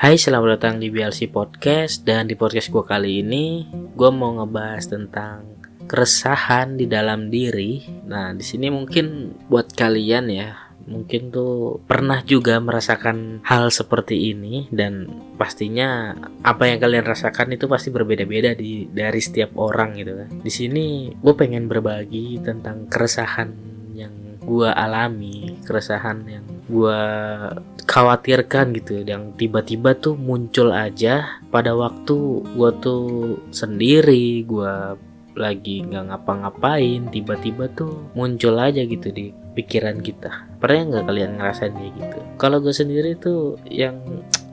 Hai, selamat datang di BLC Podcast dan di podcast gue kali ini gue mau ngebahas tentang keresahan di dalam diri. Nah, di sini mungkin buat kalian ya, mungkin tuh pernah juga merasakan hal seperti ini dan pastinya apa yang kalian rasakan itu pasti berbeda-beda di dari setiap orang gitu kan. Di sini gue pengen berbagi tentang keresahan yang gue alami, keresahan yang gue khawatirkan gitu yang tiba-tiba tuh muncul aja pada waktu gue tuh sendiri gue lagi nggak ngapa-ngapain tiba-tiba tuh muncul aja gitu di pikiran kita. Pernah nggak kalian ngerasain kayak gitu? Kalau gue sendiri tuh yang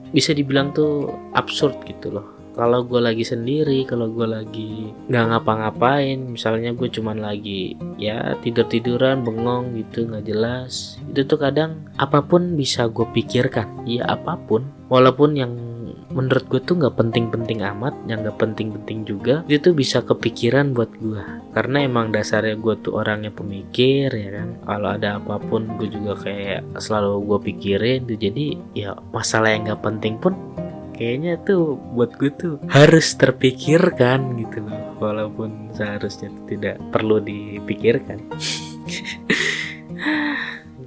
bisa dibilang tuh absurd gitu loh kalau gue lagi sendiri kalau gue lagi nggak ngapa-ngapain misalnya gue cuman lagi ya tidur tiduran bengong gitu nggak jelas itu tuh kadang apa pun bisa gue pikirkan ya apa pun. Walaupun yang menurut gue tuh nggak penting-penting amat yang nggak penting-penting juga itu tuh bisa kepikiran buat gue karena emang dasarnya gue tuh orangnya pemikir ya kan? Kalau ada apa pun gue juga kayak selalu gue pikirin tuh jadi ya masalah yang nggak penting pun kayaknya tuh buat gue tuh harus terpikirkan gitu loh. Walaupun seharusnya tidak perlu dipikirkan.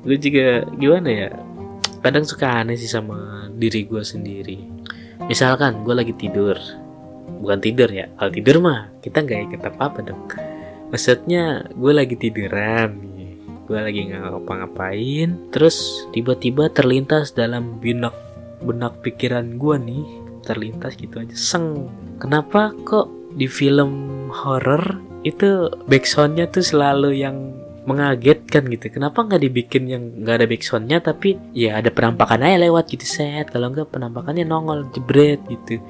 Gue juga gimana ya? Kadang suka aneh sih sama diri gue sendiri. Misalkan gue lagi tidur. Bukan tidur ya kalau tidur mah kita nggak ikut apa apa dong. Maksudnya gue lagi tiduran gue lagi nggak ngapa-ngapain terus tiba-tiba terlintas dalam benak benak pikiran gue nih terlintas gitu aja. Seng kenapa kok di film horror itu backsoundnya tuh selalu yang mengagetkan gitu? Kenapa nggak dibikin yang nggak ada backsoundnya tapi ya ada penampakan aja lewat gitu set. Kalau nggak penampakannya nongol jebret gitu.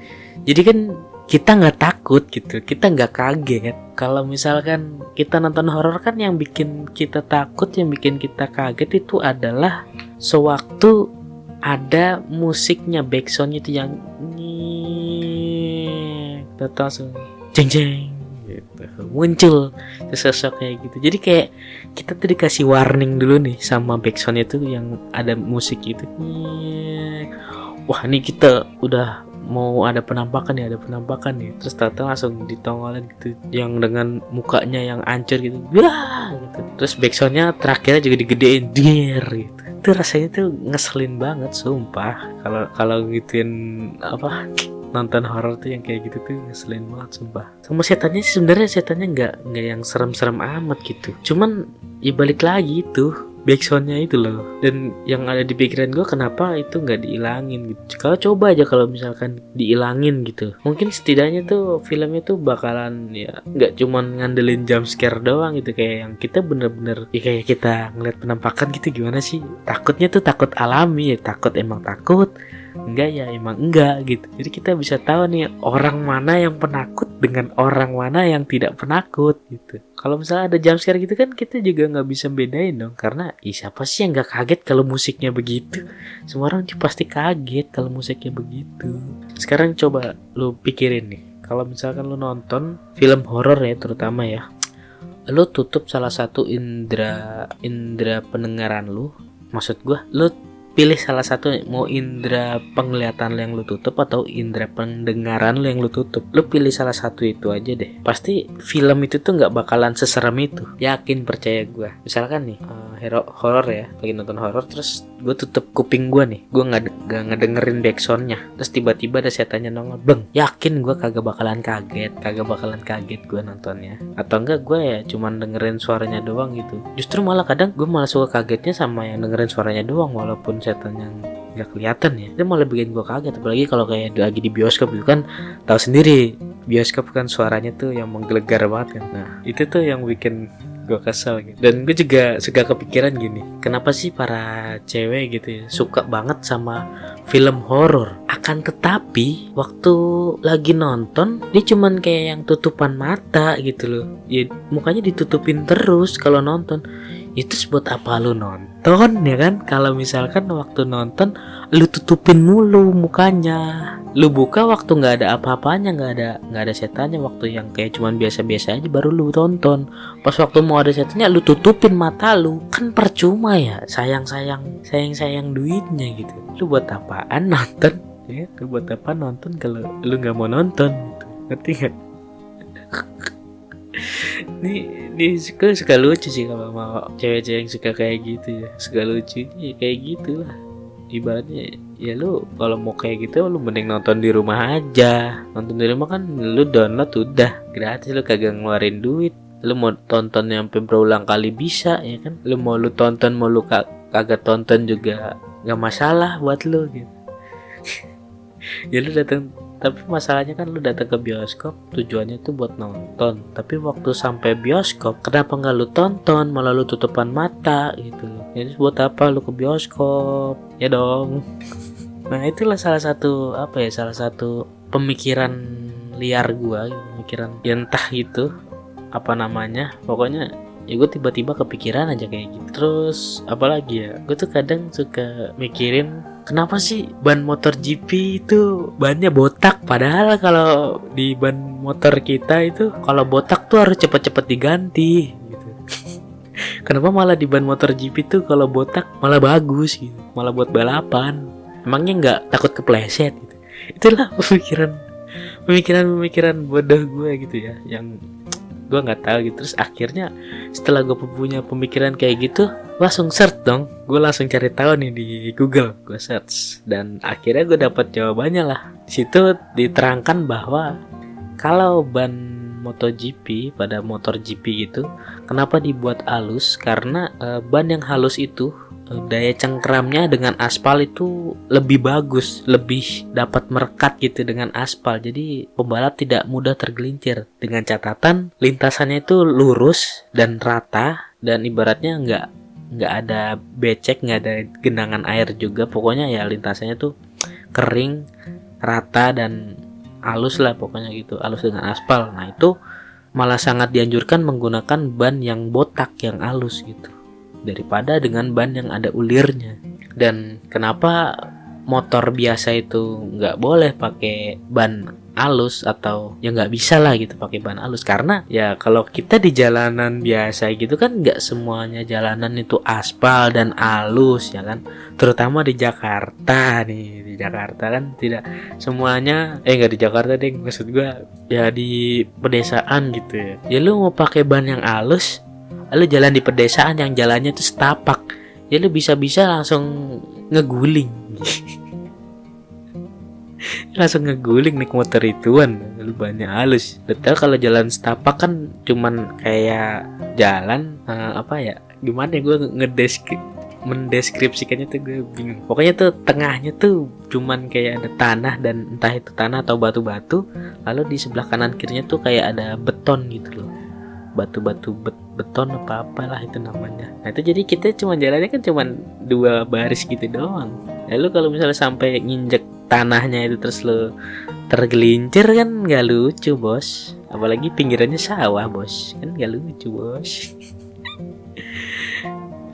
Jadi kan kita nggak takut gitu kita nggak kaget. Kalau misalkan kita nonton horor kan yang bikin kita takut yang bikin kita kaget itu adalah sewaktu ada musiknya backsoundnya itu yang nih langsung jeng jeng gitu. Muncul sesosok kayak gitu. Jadi kayak kita tuh dikasih warning dulu nih sama backsoundnya tuh yang ada musik itu. Wah ini kita udah mau ada penampakan ya ada penampakan nih terus tata langsung ditongolin gitu yang dengan mukanya yang ancur gitu. Wah gitu. Terus backsoundnya terakhirnya juga digedein dir gitu itu rasanya tuh ngeselin banget sumpah. Kalau kalau gituin apa nonton horor tuh yang kayak gitu tuh ngeselin banget sumpah. Sama setannya sih sebenarnya setannya nggak nggak yang serem-serem amat gitu. Cuman ya balik lagi tuh backsoundnya itu loh. Dan yang ada di pikiran gue kenapa itu nggak diilangin gitu? Kalau coba aja kalau misalkan diilangin gitu. Mungkin setidaknya tuh filmnya tuh bakalan ya nggak cuman ngandelin jump scare doang gitu. Kayak yang kita bener-bener ya kayak kita ngeliat penampakan gitu gimana sih? Takutnya tuh takut alami ya takut emang takut enggak ya emang enggak gitu. Jadi kita bisa tahu nih orang mana yang penakut dengan orang mana yang tidak penakut gitu. Kalau misalnya ada jump scare gitu kan kita juga nggak bisa bedain dong. Karena ih, siapa sih yang nggak kaget kalau musiknya begitu? Semua orang pasti kaget kalau musiknya begitu. Sekarang coba lu pikirin nih. Kalau misalkan lu nonton film horor ya terutama ya. Lu tutup salah satu indera indera pendengaran lu maksud gua lu pilih salah satu mau indera penglihatan lo yang lu tutup atau indera pendengaran lo yang lu tutup. Lu pilih salah satu itu aja deh. Pasti film itu tuh nggak bakalan seserem itu. Yakin percaya gue misalkan nih uh, hero horror ya. Lagi nonton horror terus gue tutup kuping gue nih. Gue nggak ngedengerin backsoundnya. Terus tiba-tiba ada setannya nongol beng yakin gue kagak bakalan kaget kagak bakalan kaget gue nontonnya. Atau enggak gue ya cuman dengerin suaranya doang gitu. Justru malah kadang gue malah suka kagetnya sama yang dengerin suaranya doang walaupun setan yang nggak kelihatan ya. Itu malah bikin gue kaget apalagi kalau kayak lagi di bioskop itu kan tahu sendiri bioskop kan suaranya tuh yang menggelegar banget kan. Nah itu tuh yang bikin gue kesel gitu. Dan gue juga suka kepikiran gini kenapa sih para cewek gitu ya suka banget sama film horor? Akan tetapi waktu lagi nonton dia cuman kayak yang tutupan mata gitu loh. Ya mukanya ditutupin terus kalau nonton. Itu buat apa lu nonton ya kan? Kalau misalkan waktu nonton lu tutupin mulu mukanya lu buka waktu nggak ada apa-apanya nggak ada nggak ada setannya waktu yang kayak cuman biasa-biasa aja baru lu tonton. Pas waktu mau ada setannya lu tutupin mata lu. Kan percuma ya sayang-sayang sayang-sayang duitnya gitu. Lu buat apaan nonton? Ya buat apa nonton kalau lu nggak mau nonton? Ngerti nggak? Ini ini suka suka lucu sih kalau mau cewek-cewek yang suka kayak gitu ya. Suka lucu ya kayak gitulah. Ibaratnya ya lu kalau mau kayak gitu lu mending nonton di rumah aja. Nonton di rumah kan lu download udah gratis. Lu kagak ngeluarin duit. Lu mau tonton yang berulang kali bisa ya kan? Lu mau lu tonton mau lu kagak tonton juga nggak masalah buat lu gitu. Ya lu datang tapi masalahnya kan lu datang ke bioskop tujuannya tuh buat nonton. Tapi waktu sampai bioskop kenapa nggak lu tonton? Malah lu tutupan mata gitu. Jadi buat apa lu ke bioskop? Ya dong nah itulah salah satu apa ya salah satu pemikiran liar gua pemikiran ya entah gitu apa namanya. Pokoknya ya gue tiba-tiba kepikiran aja kayak gitu. Terus apalagi ya gue tuh kadang suka mikirin kenapa sih ban motor GP itu bannya botak? Padahal kalau di ban motor kita itu kalau botak tuh harus cepet-cepet diganti gitu. Kenapa malah di ban motor GP tuh kalau botak malah bagus gitu. Malah buat balapan emangnya nggak takut kepleset gitu? Itulah pemikiran pemikiran pemikiran bodoh gue gitu ya yang gue nggak tahu gitu. Terus akhirnya setelah gue punya pemikiran kayak gitu langsung search dong. Gue langsung cari tahu nih di Google gue search. Dan akhirnya gue dapat jawabannya lah. Di situ diterangkan bahwa kalau ban MotoGP pada motor GP gitu kenapa dibuat halus? Karena e, ban yang halus itu daya cengkramnya dengan aspal itu lebih bagus, lebih dapat merekat gitu dengan aspal. Jadi pembalap tidak mudah tergelincir. Dengan catatan lintasannya itu lurus dan rata dan ibaratnya nggak nggak ada becek, nggak ada genangan air juga. Pokoknya ya lintasannya tuh kering, rata dan halus lah pokoknya gitu, halus dengan aspal. Nah itu malah sangat dianjurkan menggunakan ban yang botak yang halus gitu daripada dengan ban yang ada ulirnya. Dan kenapa motor biasa itu nggak boleh pakai ban alus atau ya nggak bisa lah gitu pakai ban alus? Karena ya kalau kita di jalanan biasa gitu kan nggak semuanya jalanan itu aspal dan alus ya kan? Terutama di Jakarta nih di Jakarta kan tidak semuanya eh nggak di Jakarta deh maksud gua ya di pedesaan gitu ya. Ya lu mau pakai ban yang alus lu jalan di pedesaan yang jalannya tuh setapak. Ya lu bisa-bisa langsung ngeguling. Langsung ngeguling naik motor ituan. Lu banyak halus. Betul kalau jalan setapak kan cuman kayak jalan uh, apa ya gimana ya gue ngedeskri mendeskripsikannya tuh gue bingung. Pokoknya tuh tengahnya tuh cuman kayak ada tanah dan entah itu tanah atau batu-batu lalu di sebelah kanan kirinya tuh kayak ada beton gitu loh batu-batu bet beton apa apalah itu namanya. Nah itu jadi kita cuma jalannya kan cuma dua baris gitu doang. Lalu kalau misalnya sampai nginjek tanahnya itu terus lo tergelincir kan nggak lucu bos. Apalagi pinggirannya sawah bos. Kan nggak lucu bos.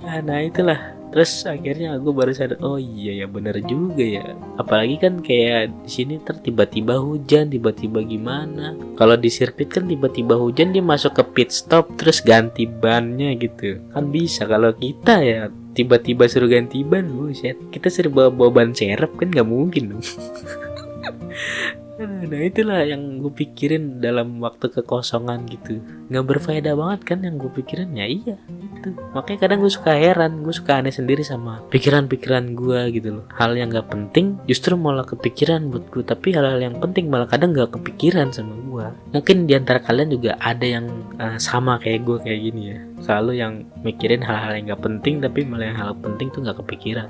Nah itulah terus akhirnya aku baru sadar oh iya ya bener juga ya. Apalagi kan kayak di sini tiba-tiba hujan tiba-tiba gimana. Kalau di sirkuit kan tiba-tiba hujan dia masuk ke pit stop terus ganti bannya gitu. Kan bisa kalau kita ya tiba-tiba suruh ganti ban buset. Kita bawa, bawa ban serep kan nggak mungkin dong nah itulah yang gue pikirin dalam waktu kekosongan gitu. Nggak berfaedah banget kan yang gue pikirin? Ya iya itu makanya kadang gue suka heran gue suka aneh sendiri sama pikiran-pikiran gue gitu loh. Hal yang nggak penting justru malah kepikiran buat gue tapi hal-hal yang penting malah kadang nggak kepikiran sama gue mungkin di antara kalian juga ada yang uh, sama kayak gue kayak gini ya. Selalu yang mikirin hal-hal yang nggak penting tapi malah yang hal penting tuh nggak kepikiran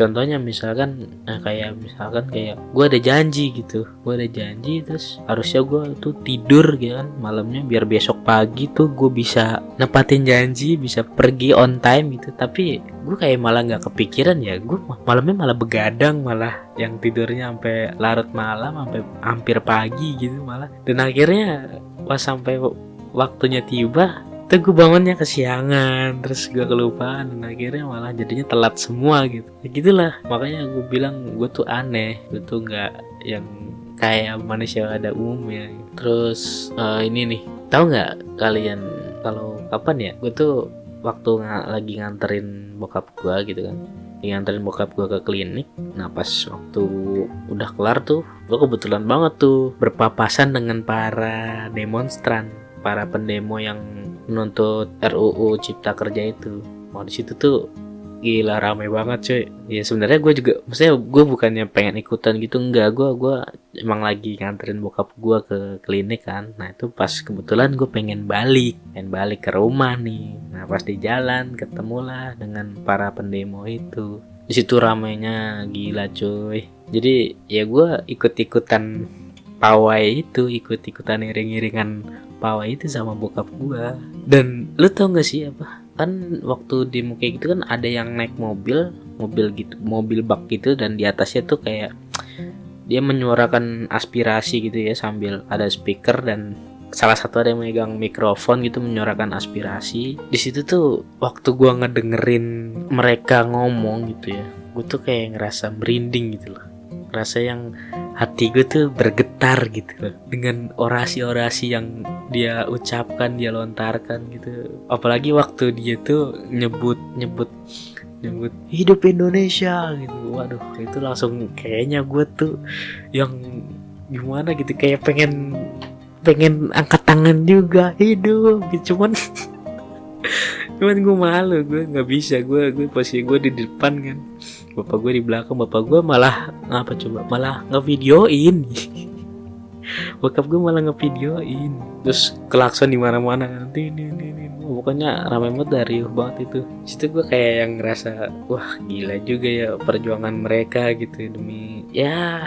contohnya misalkan nah kayak misalkan kayak gue ada janji gitu. Gue ada janji terus harusnya gue tuh tidur gitu kan malamnya biar besok pagi tuh gue bisa nepatin janji bisa pergi on time gitu. Tapi gue kayak malah nggak kepikiran ya gue malamnya malah begadang malah yang tidurnya sampai larut malam sampai hampir pagi gitu malah. Dan akhirnya pas sampai waktunya tiba itu gue bangunnya kesiangan terus gue kelupaan dan akhirnya malah jadinya telat semua gitu. Ya gitulah makanya gue bilang gue tuh aneh gue tuh nggak yang kayak manusia ada umumnya. Terus uh, ini nih tahu nggak kalian kalau kapan ya? Gue tuh waktu ng lagi nganterin bokap gue gitu kan nganterin bokap gue ke klinik. Nah pas waktu udah kelar tuh gue kebetulan banget tuh berpapasan dengan para demonstran para pendemo yang menuntut RUU Cipta Kerja itu. Mau di situ tuh gila rame banget cuy. Ya sebenarnya gue juga maksudnya gue bukannya pengen ikutan gitu enggak. Gue gue emang lagi nganterin bokap gue ke klinik kan. Nah itu pas kebetulan gue pengen balik pengen balik ke rumah nih. Nah pas di jalan ketemulah dengan para pendemo itu. Di situ ramenya gila cuy. Jadi ya gue ikut ikutan pawai itu ikut ikutan iring iringan pawai itu sama bokap gue dan lu tau gak sih apa? Kan waktu di kayak gitu kan ada yang naik mobil mobil gitu mobil bak gitu dan di atasnya tuh kayak dia menyuarakan aspirasi gitu ya sambil ada speaker dan salah satu ada yang megang mikrofon gitu menyuarakan aspirasi. Di situ tuh waktu gua ngedengerin mereka ngomong gitu ya gue tuh kayak ngerasa merinding gitu loh rasa yang hati gue tuh bergetar gitu. Loh dengan orasi-orasi yang dia ucapkan dia lontarkan gitu. Apalagi waktu dia tuh nyebut nyebut nyebut hidup Indonesia gitu. Waduh itu langsung kayaknya gue tuh yang gimana gitu kayak pengen pengen angkat tangan juga hidup gitu. Cuman cuman gue malu gue nggak bisa. Gue gue posisi gue di depan kan bapak gue di belakang bapak gue malah ngapa coba malah ngevideoin. Bokap gue malah ngevideoin. Terus kelakson di mana mana nanti ini ini ini pokoknya ramai banget dari banget itu. Situ gue kayak yang ngerasa wah gila juga ya perjuangan mereka gitu demi ya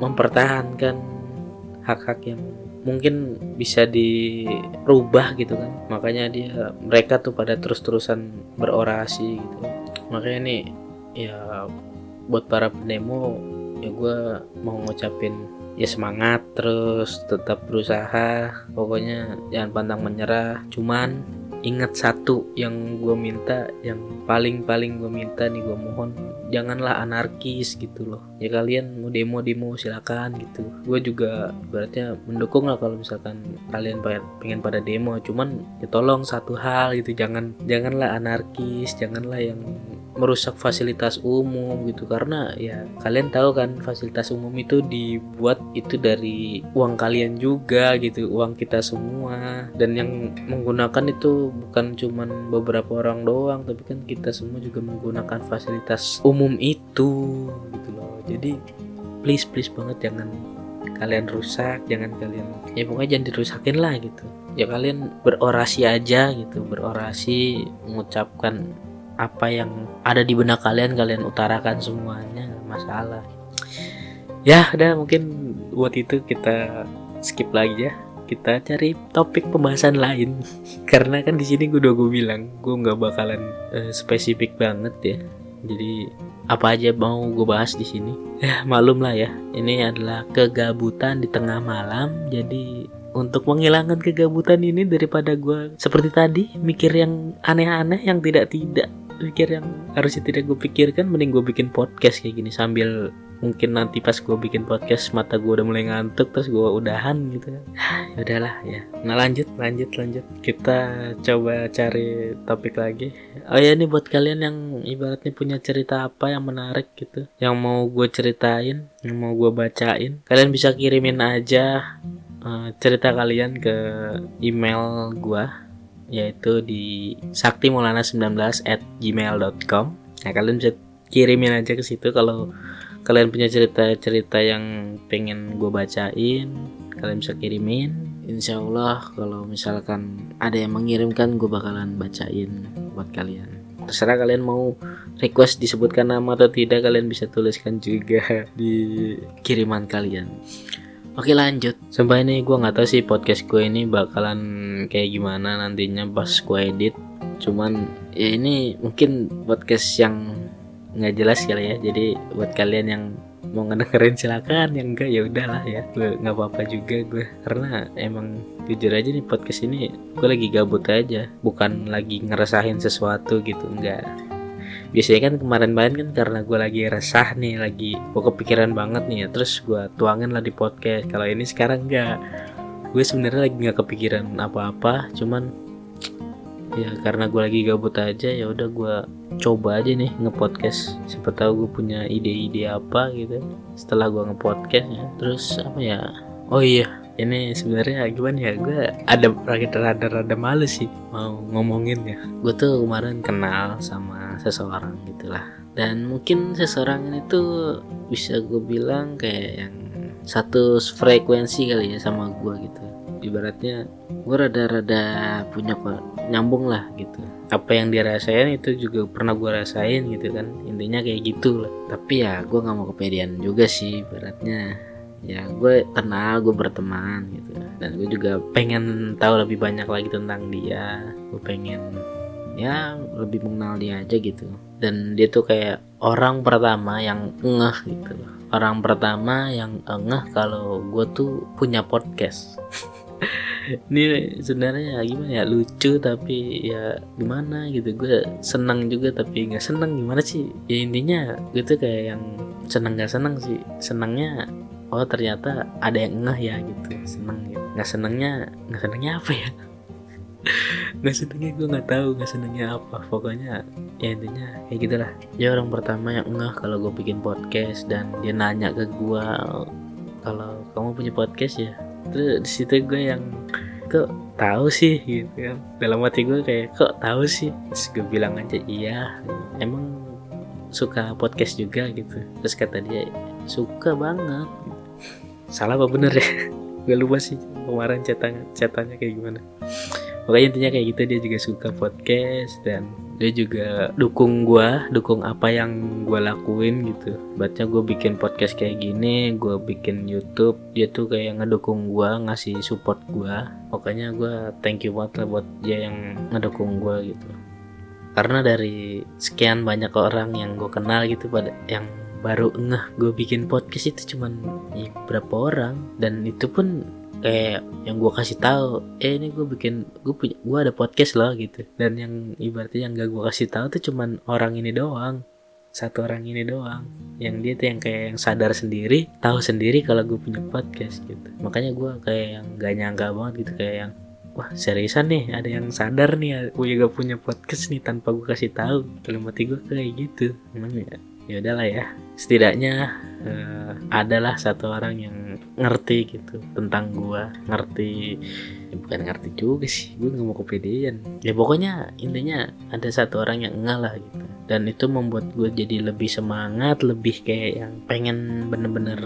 mempertahankan hak-hak yang mungkin bisa dirubah gitu kan. Makanya dia mereka tuh pada terus-terusan berorasi gitu. Makanya nih ya buat para pendemo ya gue mau ngucapin ya semangat terus tetap berusaha pokoknya jangan pandang menyerah. Cuman ingat satu yang gue minta yang paling paling gue minta nih gue mohon janganlah anarkis gitu loh. Ya kalian mau demo demo silakan gitu. Gue juga berarti mendukung lah kalau misalkan kalian pengen pada demo. Cuman ya tolong satu hal gitu jangan janganlah anarkis janganlah yang merusak fasilitas umum gitu. Karena ya kalian tahu kan fasilitas umum itu dibuat itu dari uang kalian juga gitu uang kita semua. Dan yang menggunakan itu bukan cuman beberapa orang doang tapi kan kita semua juga menggunakan fasilitas umum itu gitu loh. Jadi please please banget jangan kalian rusak jangan kalian ya pokoknya jangan dirusakin lah gitu. Ya kalian berorasi aja gitu berorasi mengucapkan apa yang ada di benak kalian kalian utarakan semuanya masalah. Ya udah mungkin buat itu kita skip lagi ya. Kita cari topik pembahasan lain. Karena kan di sini gue udah gue bilang gue nggak bakalan uh, spesifik banget ya. Jadi apa aja mau gue bahas di sini? Ya malum lah ya. Ini adalah kegabutan di tengah malam. Jadi untuk menghilangkan kegabutan ini daripada gue seperti tadi mikir yang aneh-aneh yang tidak-tidak pikir yang harusnya tidak gue pikirkan mending gue bikin podcast kayak gini sambil mungkin nanti pas gue bikin podcast mata gue udah mulai ngantuk terus gue udahan gitu. Kan udahlah ya. Nah lanjut lanjut lanjut. Kita coba cari topik lagi. Oh ya ini buat kalian yang ibaratnya punya cerita apa yang menarik gitu yang mau gue ceritain yang mau gue bacain kalian bisa kirimin aja uh, cerita kalian ke email gue yaitu di saktimulana19 at gmail.com nah kalian bisa kirimin aja ke situ kalau kalian punya cerita-cerita yang pengen gue bacain kalian bisa kirimin. Insya Allah kalau misalkan ada yang mengirimkan gue bakalan bacain buat kalian. Terserah kalian mau request disebutkan nama atau tidak kalian bisa tuliskan juga di kiriman kalian Oke lanjut. Sampai ini gue nggak tahu sih podcast gue ini bakalan kayak gimana nantinya pas gue edit. Cuman ya ini mungkin podcast yang nggak jelas kali ya. Jadi buat kalian yang mau ngedengerin silakan. Yang enggak ya udahlah ya. Gue nggak apa-apa juga gue karena emang jujur aja nih podcast ini gue lagi gabut aja. Bukan lagi ngerasain sesuatu gitu enggak biasanya kan kemarin-kemarin kan karena gue lagi resah nih lagi gue kepikiran banget nih ya terus gue tuangin lah di podcast. Kalau ini sekarang enggak gue sebenarnya lagi nggak kepikiran apa-apa cuman ya karena gue lagi gabut aja ya udah gue coba aja nih ngepodcast. Siapa tahu gue punya ide-ide apa gitu. Setelah gue ngepodcast ya terus apa ya? Oh iya ini sebenarnya gimana ya? Gue ada rada rada males sih mau ngomongin ya. Gue tuh kemarin kenal sama seseorang gitulah. Dan mungkin seseorang ini tuh bisa gue bilang kayak yang satu frekuensi kali ya sama gue gitu. Ibaratnya gue rada-rada punya nyambung lah gitu. Apa yang dia rasain itu juga pernah gue rasain gitu kan. Intinya kayak gitu lah tapi ya gue nggak mau kepedean juga sih ibaratnya ya gue kenal gue berteman gitu. Dan gue juga pengen tahu lebih banyak lagi tentang dia. Gue pengen ya lebih mengenal dia aja gitu. Dan dia tuh kayak orang pertama yang ngeh gitu. Orang pertama yang ngeh kalau gue tuh punya podcast. Ini sebenarnya gimana ya? Lucu tapi ya gimana gitu. Gue senang juga tapi nggak senang gimana sih? Ya intinya gue tuh kayak yang senang nggak senang sih. Senangnya oh ternyata ada yang ngeh ya gitu. Seneng gitu nggak senengnya nggak senengnya apa ya? Nggak senengnya gue nggak tahu nggak senengnya apa. Pokoknya ya intinya kayak gitulah. Dia orang pertama yang ngeh kalau gue bikin podcast dan dia nanya ke gue kalau kamu punya podcast ya? Terus di situ gue yang kok tahu sih? Gitu kan. Dalam hati gue kayak kok tahu sih? Terus gue bilang aja iya. Emang suka podcast juga gitu. Terus kata dia suka banget salah apa bener ya gue lupa sih kemarin chatanya chatanya kayak gimana Pokoknya intinya kayak gitu dia juga suka podcast dan dia juga dukung gue, dukung apa yang gue lakuin gitu. Baca gue bikin podcast kayak gini, gue bikin YouTube, dia tuh kayak ngedukung gue, ngasih support gue. Pokoknya gue thank you banget lah buat dia yang ngedukung gue gitu. Karena dari sekian banyak orang yang gue kenal gitu pada yang baru ngeh gue bikin podcast itu cuman ya, berapa orang. Dan itu pun kayak yang gue kasih tahu eh ini gue bikin gue punya gue ada podcast loh gitu. Dan yang ibaratnya yang gak gue kasih tahu tuh cuman orang ini doang. Satu orang ini doang. Yang dia tuh yang kayak yang sadar sendiri tahu sendiri kalau gue punya podcast gitu. Makanya gue kayak yang gak nyangka banget gitu kayak yang wah seriusan nih ada yang sadar nih gue juga punya podcast nih tanpa gue kasih tahu. Hati gue kayak gitu. Emang ya ya udahlah ya. Setidaknya uh, adalah satu orang yang ngerti gitu tentang gua. Ngerti ya bukan ngerti juga sih gue nggak mau kepedean. Ya pokoknya intinya ada satu orang yang enggak lah gitu. Dan itu membuat gue jadi lebih semangat lebih kayak yang pengen bener-bener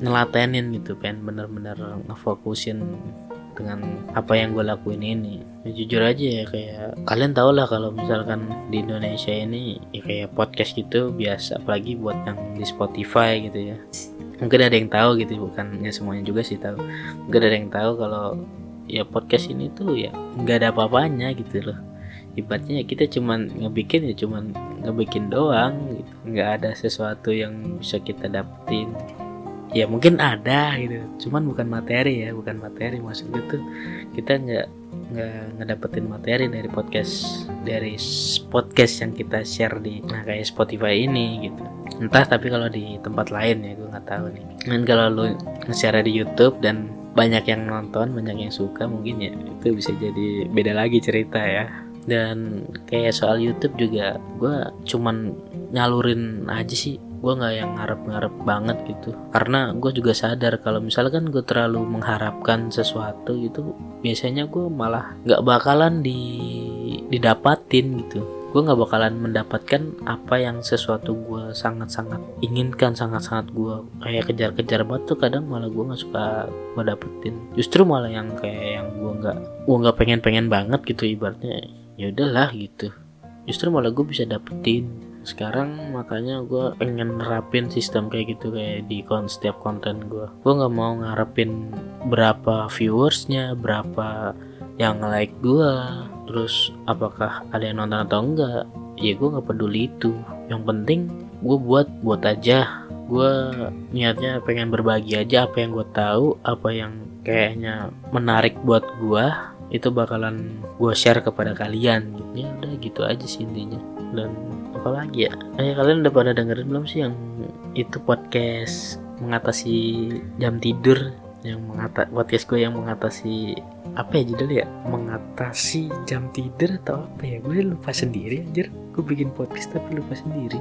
ngelatenin gitu pengen bener-bener ngefokusin dengan apa yang gue lakuin ini. Ya, jujur aja ya kayak kalian tau lah kalau misalkan di Indonesia ini ya kayak podcast gitu biasa apalagi buat yang di Spotify gitu ya. Mungkin ada yang tahu gitu bukannya semuanya juga sih tahu mungkin ada yang tahu kalau ya podcast ini tuh ya nggak ada apa-apanya gitu loh. Ibaratnya kita cuman ngebikin ya cuman ngebikin doang gitu. Nggak ada sesuatu yang bisa kita dapetin ya mungkin ada gitu. Cuman bukan materi ya bukan materi maksud itu kita nggak nggak ngedapetin materi dari podcast dari podcast yang kita share di nah kayak Spotify ini gitu. Entah tapi kalau di tempat lain ya gue nggak tahu nih. Dan kalau lu nge-share di YouTube dan banyak yang nonton banyak yang suka mungkin ya itu bisa jadi beda lagi cerita ya. Dan kayak soal YouTube juga gue cuman nyalurin aja sih gue nggak yang ngarep-ngarep banget gitu. Karena gue juga sadar kalau misalkan gue terlalu mengharapkan sesuatu gitu biasanya gue malah nggak bakalan di didapatin gitu. Gue nggak bakalan mendapatkan apa yang sesuatu gue sangat-sangat inginkan sangat-sangat gue kayak kejar-kejar banget tuh kadang malah gue nggak suka gue dapetin. Justru malah yang kayak yang gue nggak gue nggak pengen-pengen banget gitu ibaratnya ya udahlah gitu. Justru malah gue bisa dapetin sekarang makanya gue pengen nerapin sistem kayak gitu kayak di kon setiap konten gue gue nggak mau ngarepin berapa viewersnya berapa yang like gue terus apakah ada yang nonton atau enggak. Ya gue nggak peduli itu. Yang penting gue buat buat aja. Gue niatnya pengen berbagi aja apa yang gue tahu apa yang kayaknya menarik buat gue itu bakalan gue share kepada kalian. Ya udah gitu aja sih intinya. Dan apalagi ya? Kayak kalian udah pada dengerin belum sih yang itu podcast mengatasi jam tidur? Yang mengata podcast gue yang mengatasi apa ya judulnya ya? Mengatasi jam tidur atau apa ya? Gue lupa sendiri anjir. Gue bikin podcast tapi lupa sendiri.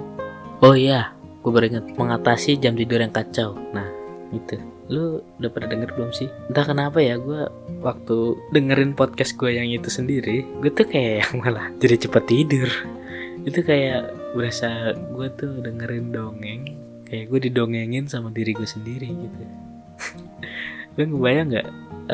Oh iya gue baru ingat. Mengatasi jam tidur yang kacau. Nah itu lu udah pernah denger belum sih? Entah kenapa ya gue waktu dengerin podcast gue yang itu sendiri gue tuh kayak yang malah jadi cepet tidur itu kayak berasa gue tuh dengerin dongeng kayak gue didongengin sama diri gue sendiri gitu. Lu ngebayang nggak?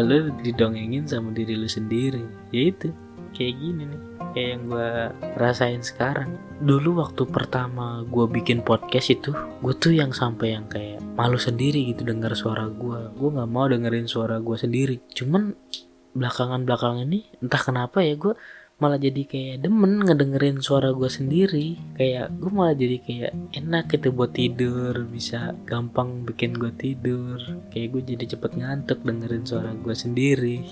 Lu didongengin sama diri lu sendiri. Ya itu kayak gini nih kayak yang gue rasain sekarang. Dulu waktu pertama gue bikin podcast itu gue tuh yang sampai yang kayak malu sendiri gitu dengar suara gue gue nggak mau dengerin suara gue sendiri. Cuman belakangan belakangan ini entah kenapa ya gue malah jadi kayak demen ngedengerin suara gue sendiri. Kayak gue malah jadi kayak enak gitu buat tidur bisa gampang bikin gue tidur. Kayak gue jadi cepet ngantuk dengerin suara gue sendiri.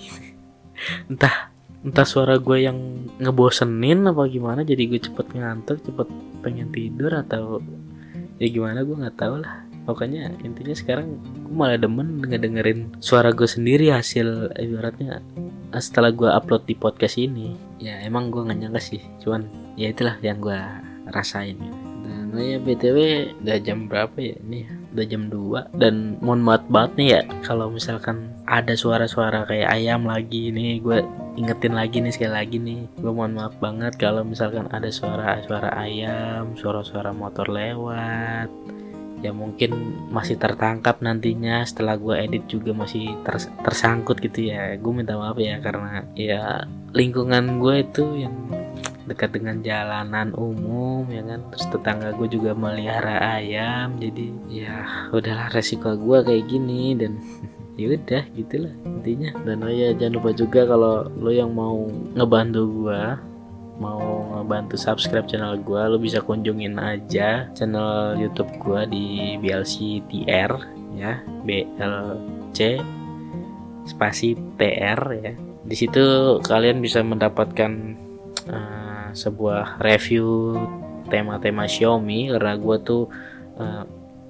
Entah entah suara gue yang ngebosenin apa gimana jadi gue cepet ngantuk cepet pengen tidur atau ya gimana gue nggak tahu lah. Pokoknya intinya sekarang gue malah demen ngedengerin suara gue sendiri hasil ibaratnya setelah gue upload di podcast ini ya emang gue gak nyangka sih. Cuman ya itulah yang gue rasain. Ya. dan oh ya btw udah jam berapa ya ini udah jam 2 dan mohon maaf banget nih ya kalau misalkan ada suara-suara kayak ayam lagi nih gue ingetin lagi nih sekali lagi nih. Gue mohon maaf banget kalau misalkan ada suara-suara ayam suara-suara motor lewat ya mungkin masih tertangkap nantinya setelah gue edit juga masih ters tersangkut gitu ya. Gue minta maaf ya karena ya lingkungan gue itu yang dekat dengan jalanan umum ya kan? Terus tetangga gue juga melihara ayam jadi ya udahlah resiko gue kayak gini dan ya udah gitulah intinya. Dan oh ya jangan lupa juga kalau lo yang mau ngebantu gue mau ngebantu subscribe channel gue lo bisa kunjungin aja channel YouTube gue di BLC TR ya. BLC spasi TR ya. Di situ kalian bisa mendapatkan uh, sebuah review tema-tema Xiaomi. Karena gue tuh uh,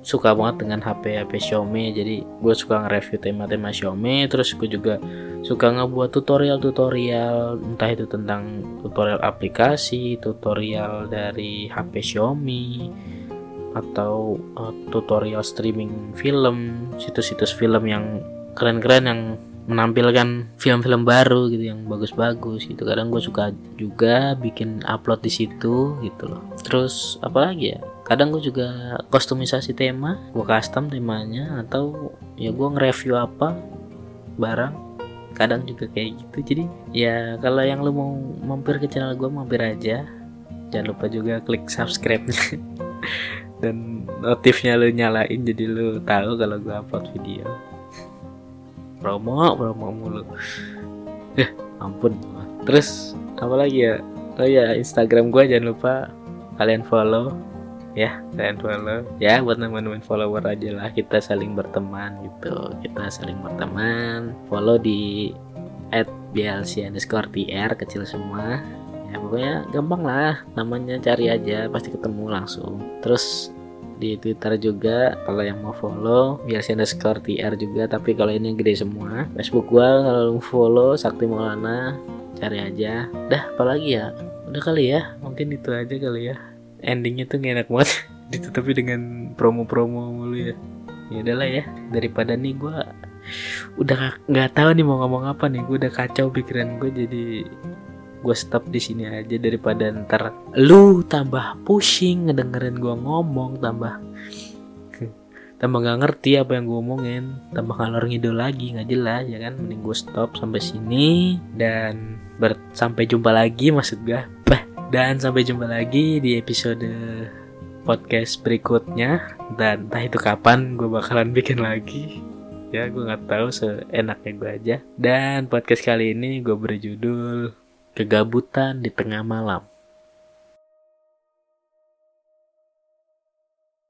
suka banget dengan HP HP Xiaomi. Jadi gue suka nge-review tema-tema Xiaomi. Terus gue juga suka ngebuat tutorial-tutorial entah itu tentang tutorial aplikasi tutorial dari HP Xiaomi atau uh, tutorial streaming film situs-situs film yang keren-keren yang menampilkan film-film baru gitu yang bagus-bagus gitu. Kadang gue suka juga bikin upload di situ gitu loh. Terus apalagi ya kadang gue juga kostumisasi tema gue custom temanya atau ya gue nge-review apa barang. Kadang juga kayak gitu. Jadi ya kalau yang lo mau mampir ke channel gue mampir aja. Jangan lupa juga klik subscribe dan notifnya lo nyalain jadi lo tahu kalau gue upload video. Promo promo mulu. Ya ampun. Terus apa lagi ya? Oh ya Instagram gue jangan lupa kalian follow ya kalian follow ya buat teman-teman follower aja lah kita saling berteman gitu. Kita saling berteman. Follow di at blc underscore tr kecil semua. Ya pokoknya gampang lah namanya cari aja pasti ketemu langsung. Terus di Twitter juga kalau yang mau follow biar underscore TR juga. Tapi kalau ini gede semua Facebook gua kalau follow Sakti Maulana cari aja. Dah apalagi ya? Udah kali ya? Mungkin itu aja kali ya endingnya tuh gak enak banget. Ditutupi dengan promo-promo mulu ya. Ya udahlah ya daripada nih gua udah nggak tahu nih mau ngomong apa nih. Gue udah kacau pikiran gue jadi gue stop di sini aja daripada ntar lu tambah pusing ngedengerin gue ngomong tambah tambah nggak ngerti apa yang gue omongin tambah ngalor ngidul lagi nggak jelas ya kan? Mending gue stop sampai sini dan ber sampai jumpa lagi maksud gue bah dan sampai jumpa lagi di episode podcast berikutnya. Dan entah itu kapan gue bakalan bikin lagi. Ya gue nggak tahu seenaknya gue aja. Dan podcast kali ini gue berjudul Kegabutan di tengah malam.